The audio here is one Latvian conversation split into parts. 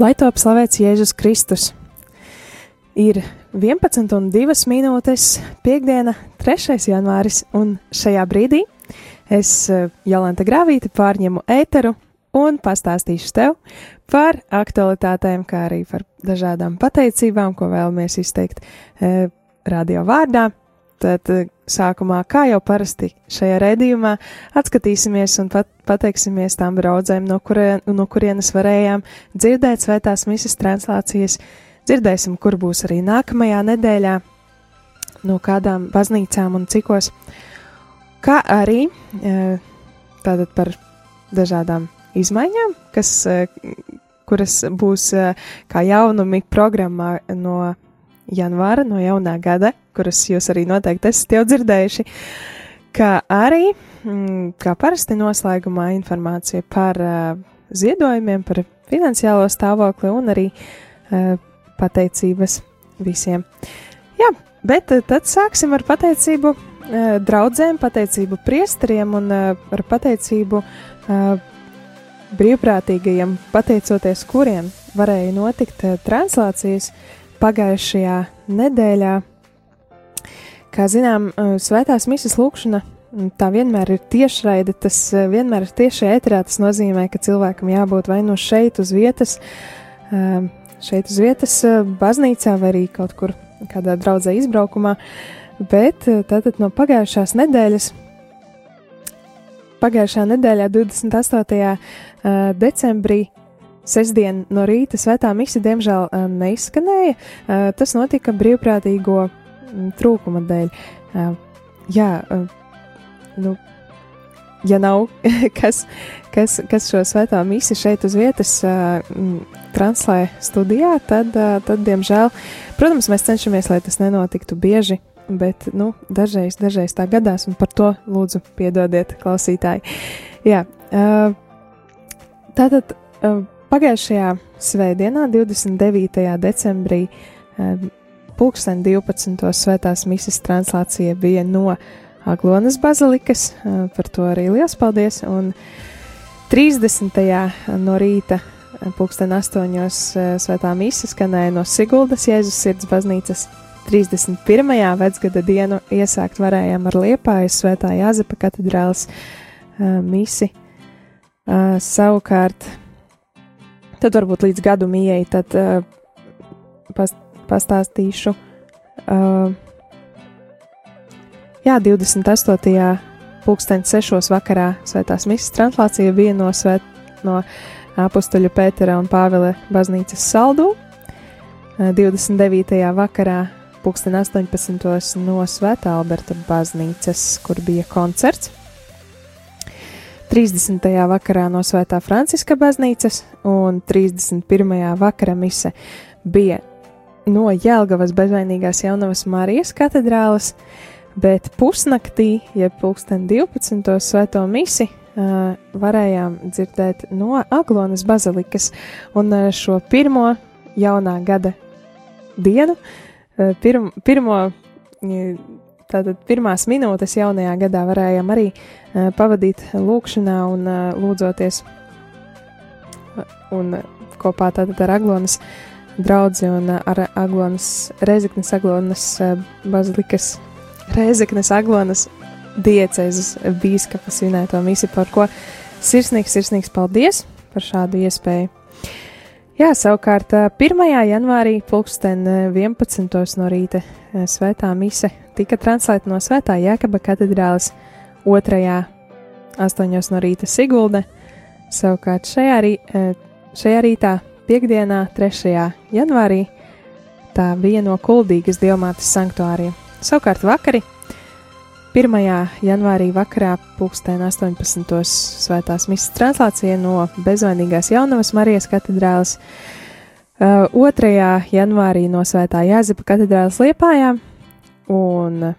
Lai top slavēts Jēzus Kristus! Ir 11 un 2 minūtes, piekdiena, 3. janvāris, un šajā brīdī es, eh, Jolanta Grāvīte, pārņemu ēteru un pastāstīšu tev par aktualitātēm, kā arī par dažādām pateicībām, ko vēlamies izteikt e, radio vārdā. Tad eh, sākumā, kā jau parasti šajā redzījumā, atskatīsimies un pat, pateiksimies tām braudzēm, no, kurien, no kurienes varējām dzirdēt svētās misijas translācijas. Dzirdēsim, kur būs arī nākamajā nedēļā, no kādām baznīcām un cikos. Kā arī eh, tātad par dažādām izmaiņām, kas, eh, kuras būs kā jaunumi programmā no janvāra, no jaunā gada, kuras jūs arī noteikti esat jau dzirdējuši, kā arī, mm, kā parasti noslēgumā, informācija par uh, ziedojumiem, par finansiālo stāvokli un arī uh, pateicības visiem. Jā, bet uh, tad sāksim ar pateicību uh, draudzēm, pateicību priesteriem un uh, ar pateicību uh, brīvprātīgajiem, pateicoties kuriem varēja notikt translācijas pagājušajā nedēļā. Kā zinām, svētās misijas lūkšana tā vienmēr ir tiešraide, tas vienmēr ir tieši ēterā. Tas nozīmē, ka cilvēkam jābūt vai nu šeit uz vietas, šeit uz vietas baznīcā vai arī kaut kur kādā draudzē izbraukumā. Bet tātad no pagājušās nedēļas, pagājušā nedēļā, 28. decembrī, Sestdien no rīta svētā misija diemžēl neizskanēja. Tas notika brīvprātīgo trūkuma dēļ. Jā, nu, ja nav kas, kas, kas šo svētā misiju šeit uz vietas translē studijā, tad, tad, diemžēl, protams, mēs cenšamies, lai tas nenotiktu bieži. Bet, nu, dažreiz, dažreiz tā gadās, un par to lūdzu piedodiet, klausītāji. Jā, tātad Pagājušajā svētdienā, 29. decembrī, pulksten 12. svētās misijas translācija bija no Aglonas bazilikas, par to arī liels paldies, un 30. no rīta pulksten 8. Eh, svētā misija skanēja no Siguldas Jēzus sirds baznīcas. 31. vecgada dienu iesākt varējām ar Liepājas svētā Jāzepa katedrāles uh, misi. Uh, savukārt Tad varbūt līdz gadu mijai tad uh, past, pastāstīšu. Uh, jā, 28. pulksteņa 6. vakarā svētās misijas translācija bija no, svēt, no apustuļu Pētera un Pāvila baznīcas saldū. Uh, 29. vakarā pulksten 18. no Svētā Alberta baznīcas, kur bija koncerts. 30. vakarā no Svētā Franciska baznīcas un 31. vakara mise bija no Jēlgavas bezvainīgās jaunavas Marijas katedrāles, bet pusnaktī, jeb pulksten 12. svēto misi, uh, varējām dzirdēt no Aglonas bazilikas, un uh, šo pirmo jaunā gada dienu, uh, pirm, pirmo Tātad pirmās minūtes jaunajā gadā varējām arī uh, pavadīt lūkšanā un uh, lūdzoties un kopā tātad ar Aglonas draudzi un ar Aglonas Rezeknes Aglonas uh, bazilikas Rezeknes Aglonas diecēzes bīskapa svinēto misiju, par ko sirsnīgs, sirsnīgs paldies par šādu iespēju. Jā, savukārt 1. janvārī pulksten 11. no rīta svētā mise tika translēta no svētā Jēkaba katedrāles 2. 8. no rīta Sigulda. Savukārt šajā, rī, šajā rītā, piekdienā, 3. janvārī, tā bija no Kuldīgas diamātas sanktuāriem. Savukārt vakari 1. janvārī vakarā pulkstēn 18. svētās misas translācija no bezvainīgās jaunavas Marijas katedrāles, 2. janvārī no svētā Jāzepa katedrāles Liepājā, un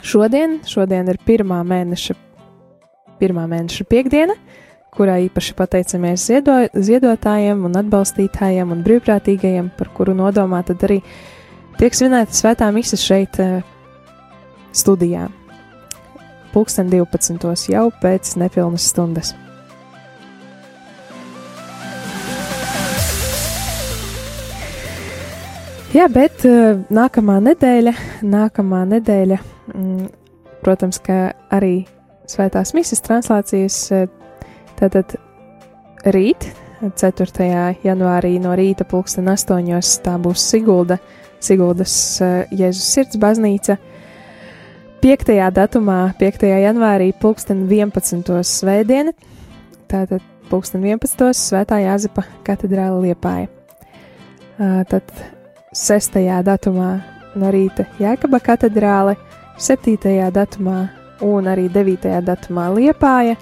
šodien, šodien ir pirmā mēneša, pirmā mēneša piekdiena, kurā īpaši pateicamies ziedo, ziedotājiem un atbalstītājiem un brīvprātīgajiem, par kuru nodomā tad arī tiek svinēta svētā misas šeit studijā. Pulksten 12. jau pēc nepilnas stundas. Jā, bet uh, nākamā nedēļa, nākamā nedēļa, mm, protams, ka arī svētās misijas translācijas, uh, tātad rīt, 4. janvārī no rīta pulksten 8. tā būs Sigulda, Siguldas uh, Jēzus sirds baznīca. 5. datumā, 5. janvārī, pulksten 11. svētdiena, tātad pulksten 11. svētā Jāzepa katedrāla liepāja. Uh, tad 6. datumā no rīta Jēkaba katedrāle, 7. datumā un arī 9. datumā Liepāja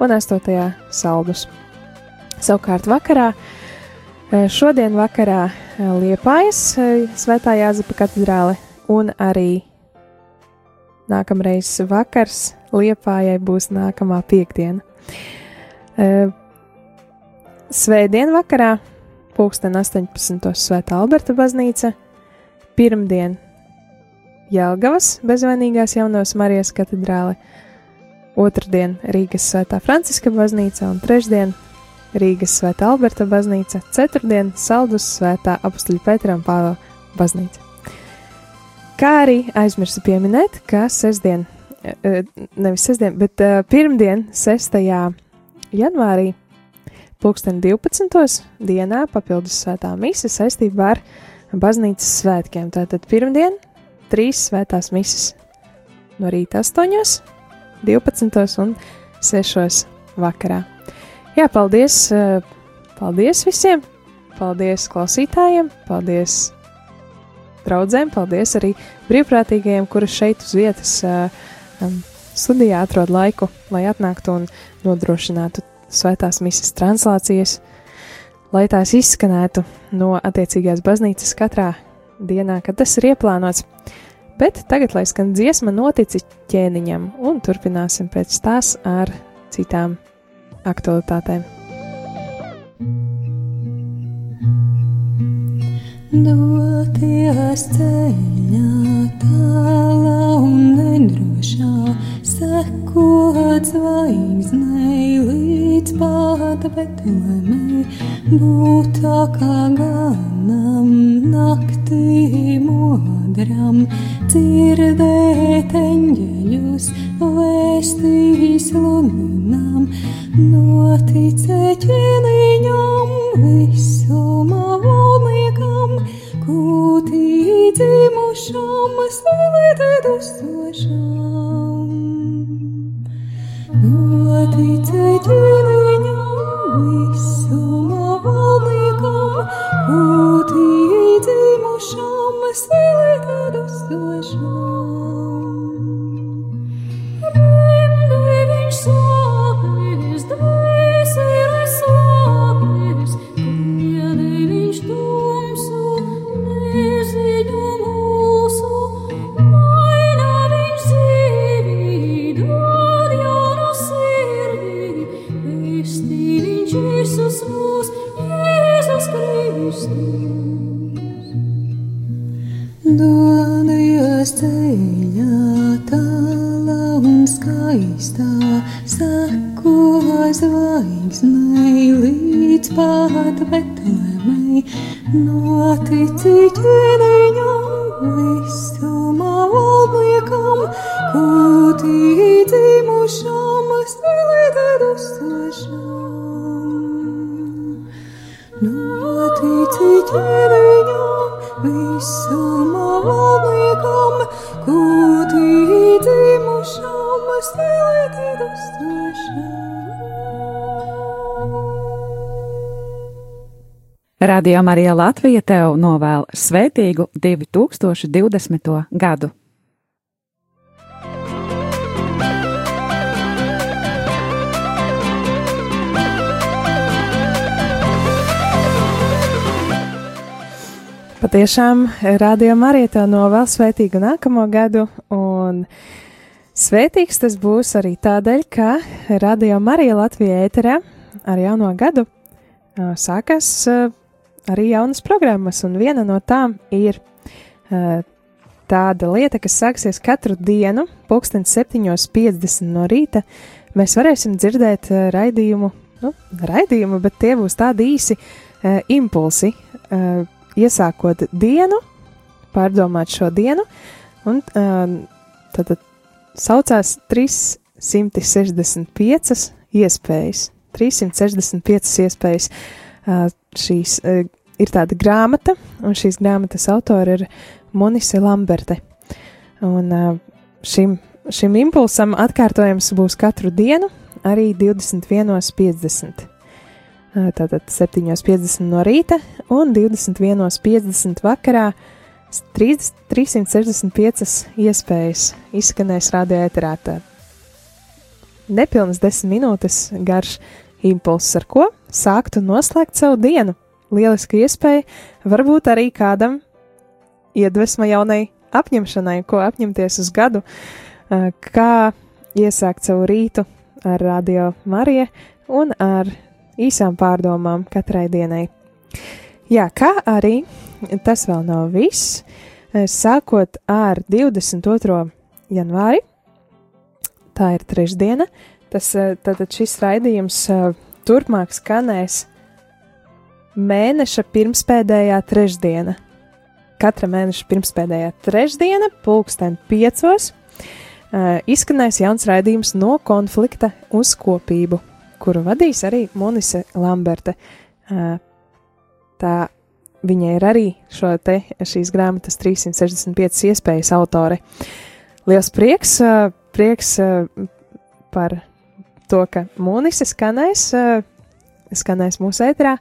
un 8. saldus. Savukārt vakarā, eh, šodien vakarā eh, Liepājas eh, Svētā Jāzepa katedrāle un arī nākamreiz vakars Liepājai būs nākamā piekdiena. Svētdien vakarā pulksten 18. Svētā Alberta baznīca, pirmdien Jelgavas bezvainīgās jaunās Marijas katedrāle, otrdien Rīgas Svētā Franciska baznīca un trešdien Rīgas Svētā Alberta baznīca, ceturtdien Saldus Svētā Apustuļa Petra un Pāvela baznīca. Kā arī aizmirsu pieminēt, ka sestdien, e, e, nevis sestdien, bet e, pirmdien, 6. janvārī, Pūksteni 12. dienā papildus svētā mise saistībā ar baznīcas svētkiem. Tātad pirmdien trīs svētās mises no rīta 8, 12 un 6 vakarā. Jā, paldies, eh, paldies visiem! Paldies klausītājiem, paldies draugiem, paldies arī brīvprātīgajiem, kuri šeit uz vietas um, studijā atrod laiku, lai atnāktu un nodrošinātu svētās misijas translācijas, lai tās izskanētu no attiecīgās baznīcas katrā dienā, kad tas ir ieplānots. Bet tagad, lai skan dziesma, notici ķēniņam, un turpināsim pēc tās ar citām aktualitātēm. Doties ceļā tālā un nedrošā, sekot zvaigznei līdz pat Betlemei, būt tā kā ganam naktī modram, dzirdēt eņģeļus, vēstīs luminām, skaistā, sako zvaigznei līdz pat Betlemei, notici ķēniņam Radio Marija Latvija tev novēl svētīgu 2020. gadu. Patiešām rādījumā arī tā novēl svētīgu nākamo gadu, un svētīgs tas būs arī tādēļ, ka rādījumā arī Latvijā ēterā ar jauno gadu sākas arī jaunas programmas, un viena no tām ir ā, tāda lieta, kas sāksies katru dienu, pulksten 7.50 no rīta. Mēs varēsim dzirdēt ā, raidījumu, nu, raidījumu, bet tie būs tādi īsi ā, impulsi, ā, iesākot dienu, pārdomāt šo dienu, un uh, tad, tad saucās 365 iespējas. 365 iespējas. Uh, šīs uh, ir tāda grāmata, un šīs grāmatas autora ir Monise Lamberte. Un uh, šim, šim impulsam atkārtojums būs katru dienu, arī 21.50. Tātad 7.50 no rīta un 21.50 vakarā 30, 365 iespējas izskanēs radio ēterā. Nepilnas 10 minūtes garš impulss, ar ko sākt un noslēgt savu dienu. Lieliska iespēja, varbūt arī kādam iedvesma jaunai apņemšanai, ko apņemties uz gadu, kā iesākt savu rītu ar radio Mariju un ar īsām pārdomām katrai dienai. Jā, kā arī tas vēl nav viss. Sākot ar 22. janvāri, tā ir trešdiena, tas tātad šis raidījums turpmāk skanēs mēneša pirmspēdējā trešdiena. Katra mēneša pirmspēdējā trešdiena, pulksten piecos, izskanēs jauns raidījums no konflikta uz kopību kuru vadīs arī Monise Lamberte. Tā viņa ir arī šo te šīs grāmatas 365 iespējas autore. Liels prieks, prieks par to, ka Monise skanēs, skanēs mūsu ētrā.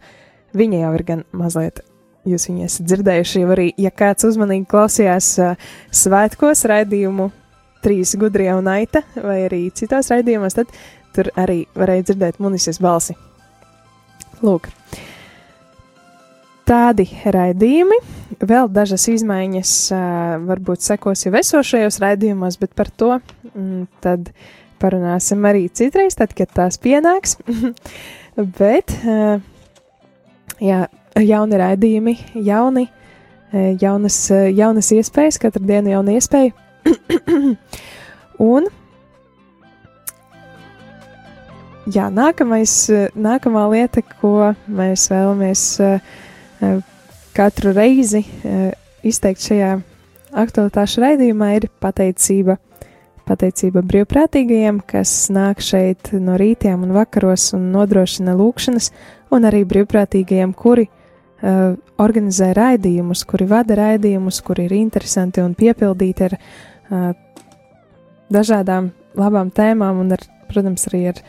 Viņa jau ir gan mazliet jūs viņu esat dzirdējuši, jau arī, ja kāds uzmanīgi klausījās uh, svētkos raidījumu trīs gudrie un aita, vai arī citos raidījumos, tad tur arī varēja dzirdēt munīcijas balsi. Lūk, tādi raidījumi, vēl dažas izmaiņas varbūt sekos jau esošajos raidījumos, bet par to mm, tad parunāsim arī citreiz, tad, kad tās pienāks. bet, jā, jauni raidījumi, jauni, jaunas, jaunas iespējas, katru dienu jauna iespēja. Un jā, nākamais, nākamā lieta, ko mēs vēlamies eh, eh, katru reizi eh, izteikt šajā aktualitāšu raidījumā, ir pateicība. Pateicība brīvprātīgajiem, kas nāk šeit no rītiem un vakaros un nodrošina lūkšanas, un arī brīvprātīgajiem, kuri uh, organizē raidījumus, kuri vada raidījumus, kuri ir interesanti un piepildīti ar uh, dažādām labām tēmām un, ar, protams, arī ar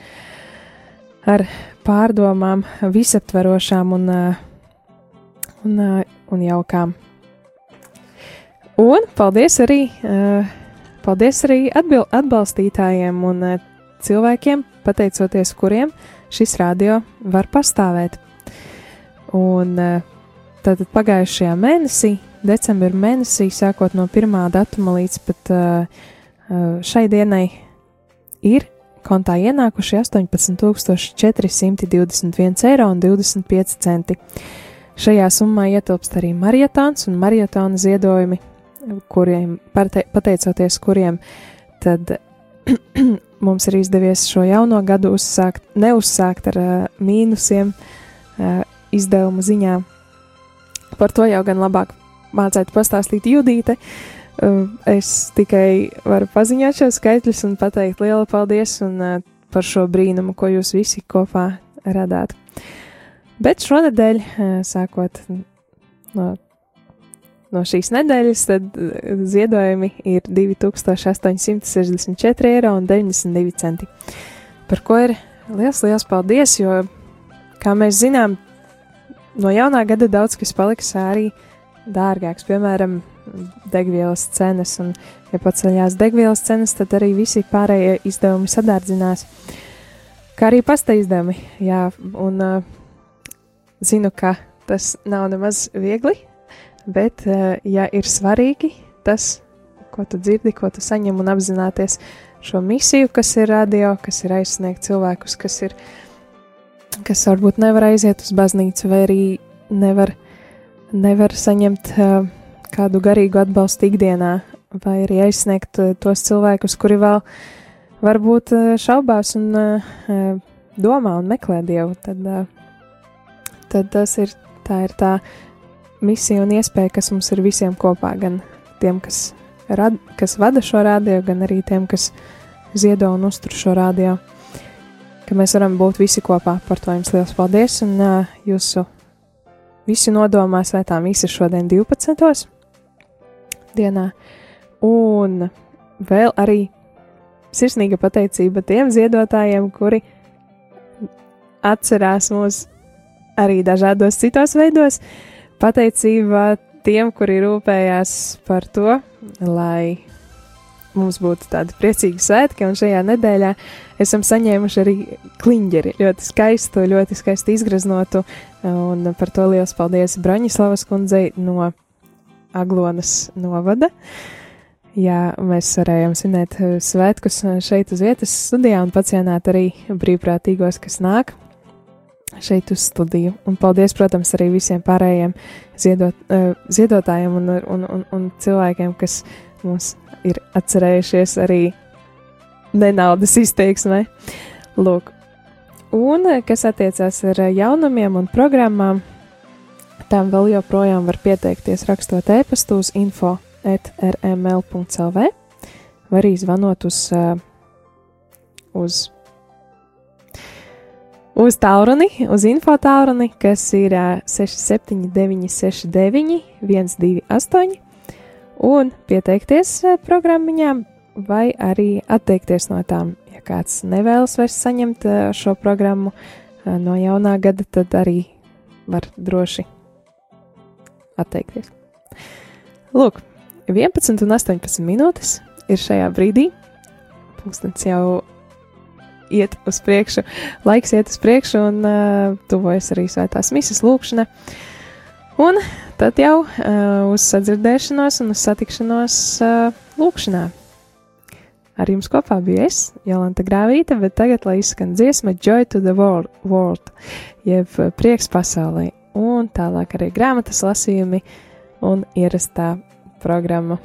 ar pārdomām, visaptverošām un, uh, un, uh, un jaukām. Un paldies arī, uh, paldies arī atbalstītājiem un cilvēkiem, pateicoties kuriem šis radio var pastāvēt. Un tātad pagājušajā mēnesī, decembra mēnesī, sākot no pirmā datuma līdz pat šai dienai, ir kontā ienākuši 18,421 eiro un 25 centi. Šajā summā ietilpst arī marietāns un marietona ziedojumi, kuriem, pateicoties kuriem, tad mums ir izdevies šo jauno gadu uzsākt, neuzsākt ar uh, mīnusiem uh, izdevumu ziņā. Par to jau gan labāk mācētu pastāstīt Judīte. Uh, es tikai varu paziņot šo skaitļus un pateikt lielu paldies un, uh, par šo brīnumu, ko jūs visi kopā radāt. Bet šonadēļ, uh, sākot no, no šīs nedēļas, tad ziedojumi ir 2864 eiro un 92 centi. Par ko ir liels, liels paldies, jo, kā mēs zinām, no jaunā gada daudz kas paliks arī dārgāks. Piemēram, degvielas cenas, un, ja paceļās degvielas cenas, tad arī visi pārējie izdevumi sadārdzinās. Kā arī pasta izdevumi, jā, un uh, zinu, ka tas nav nemaz viegli, bet, uh, ja ir svarīgi tas, ko tu dzirdi, ko tu saņem un apzināties šo misiju, kas ir radio, kas ir aizsniegt cilvēkus, kas ir, kas varbūt nevar aiziet uz baznīcu vai arī nevar, nevar saņemt uh, kādu garīgu atbalstu ikdienā, vai arī aizsniegt eh, tos cilvēkus, kuri vēl varbūt eh, šaubās un eh, domā un meklē dievu. Tad, tad tas ir tā, ir tā misija un iespēja, kas mums ir visiem kopā, gan tiem, kas, rad, kas vada šo radio, gan arī tiem, kas ziedo un uztur šo radio. Ka mēs varam būt visi kopā. Par to jums liels paldies. Un uh, jūsu visi nodomā svētā mīsa šodien 12. dienā. Un vēl arī sirsnīga pateicība tiem ziedotājiem, kuri atcerās mūs arī dažādos citos veidos. Pateicība tiem, kuri rūpējās par to, lai mums būtu tādi priecīgi svētki, un šajā nedēļā esam saņēmuši arī kliņģeri, ļoti skaistu, ļoti skaistu izgraznotu, un par to liels paldies Braņislavas kundzei no Aglonas novada. Jā, mēs varējām svinēt svētkus šeit uz vietas studijā un pacienāt arī brīvprātīgos, kas nāk šeit uz studiju. Un paldies, protams, arī visiem pārējiem ziedot, uh, ziedotājiem un, un, un, un cilvēkiem, kas mums ir atcerējušies arī nenaudas izteiksmē. Lūk, un kas attiecās ar jaunumiem un programmām, tam vēl joprojām var pieteikties rakstot e-pastu uz info rml.clv vai arī zvanot uz, uh, uz uz tauruni, uz info tauruni, kas ir 67969, 128, un pieteikties programmiņām, vai arī atteikties no tām. Ja kāds nevēlas vairs saņemt šo programmu no jaunā gada, tad arī var droši atteikties. Lūk, 11 un 18 minūtes ir šajā brīdī. Pūkstens jau iet uz priekšu, laiks iet uz priekšu un uh, tuvojas arī svētās misijas lūkšana. Un tad jau uh, uz sadzirdēšanos un uz satikšanos uh, lūkšanā. Ar jums kopā bija es, Jolanta Grāvīte, bet tagad lai izskan dziesma Joy to the World, world jeb prieks pasaulē, un tālāk arī grāmatas lasījumi un ierastā programma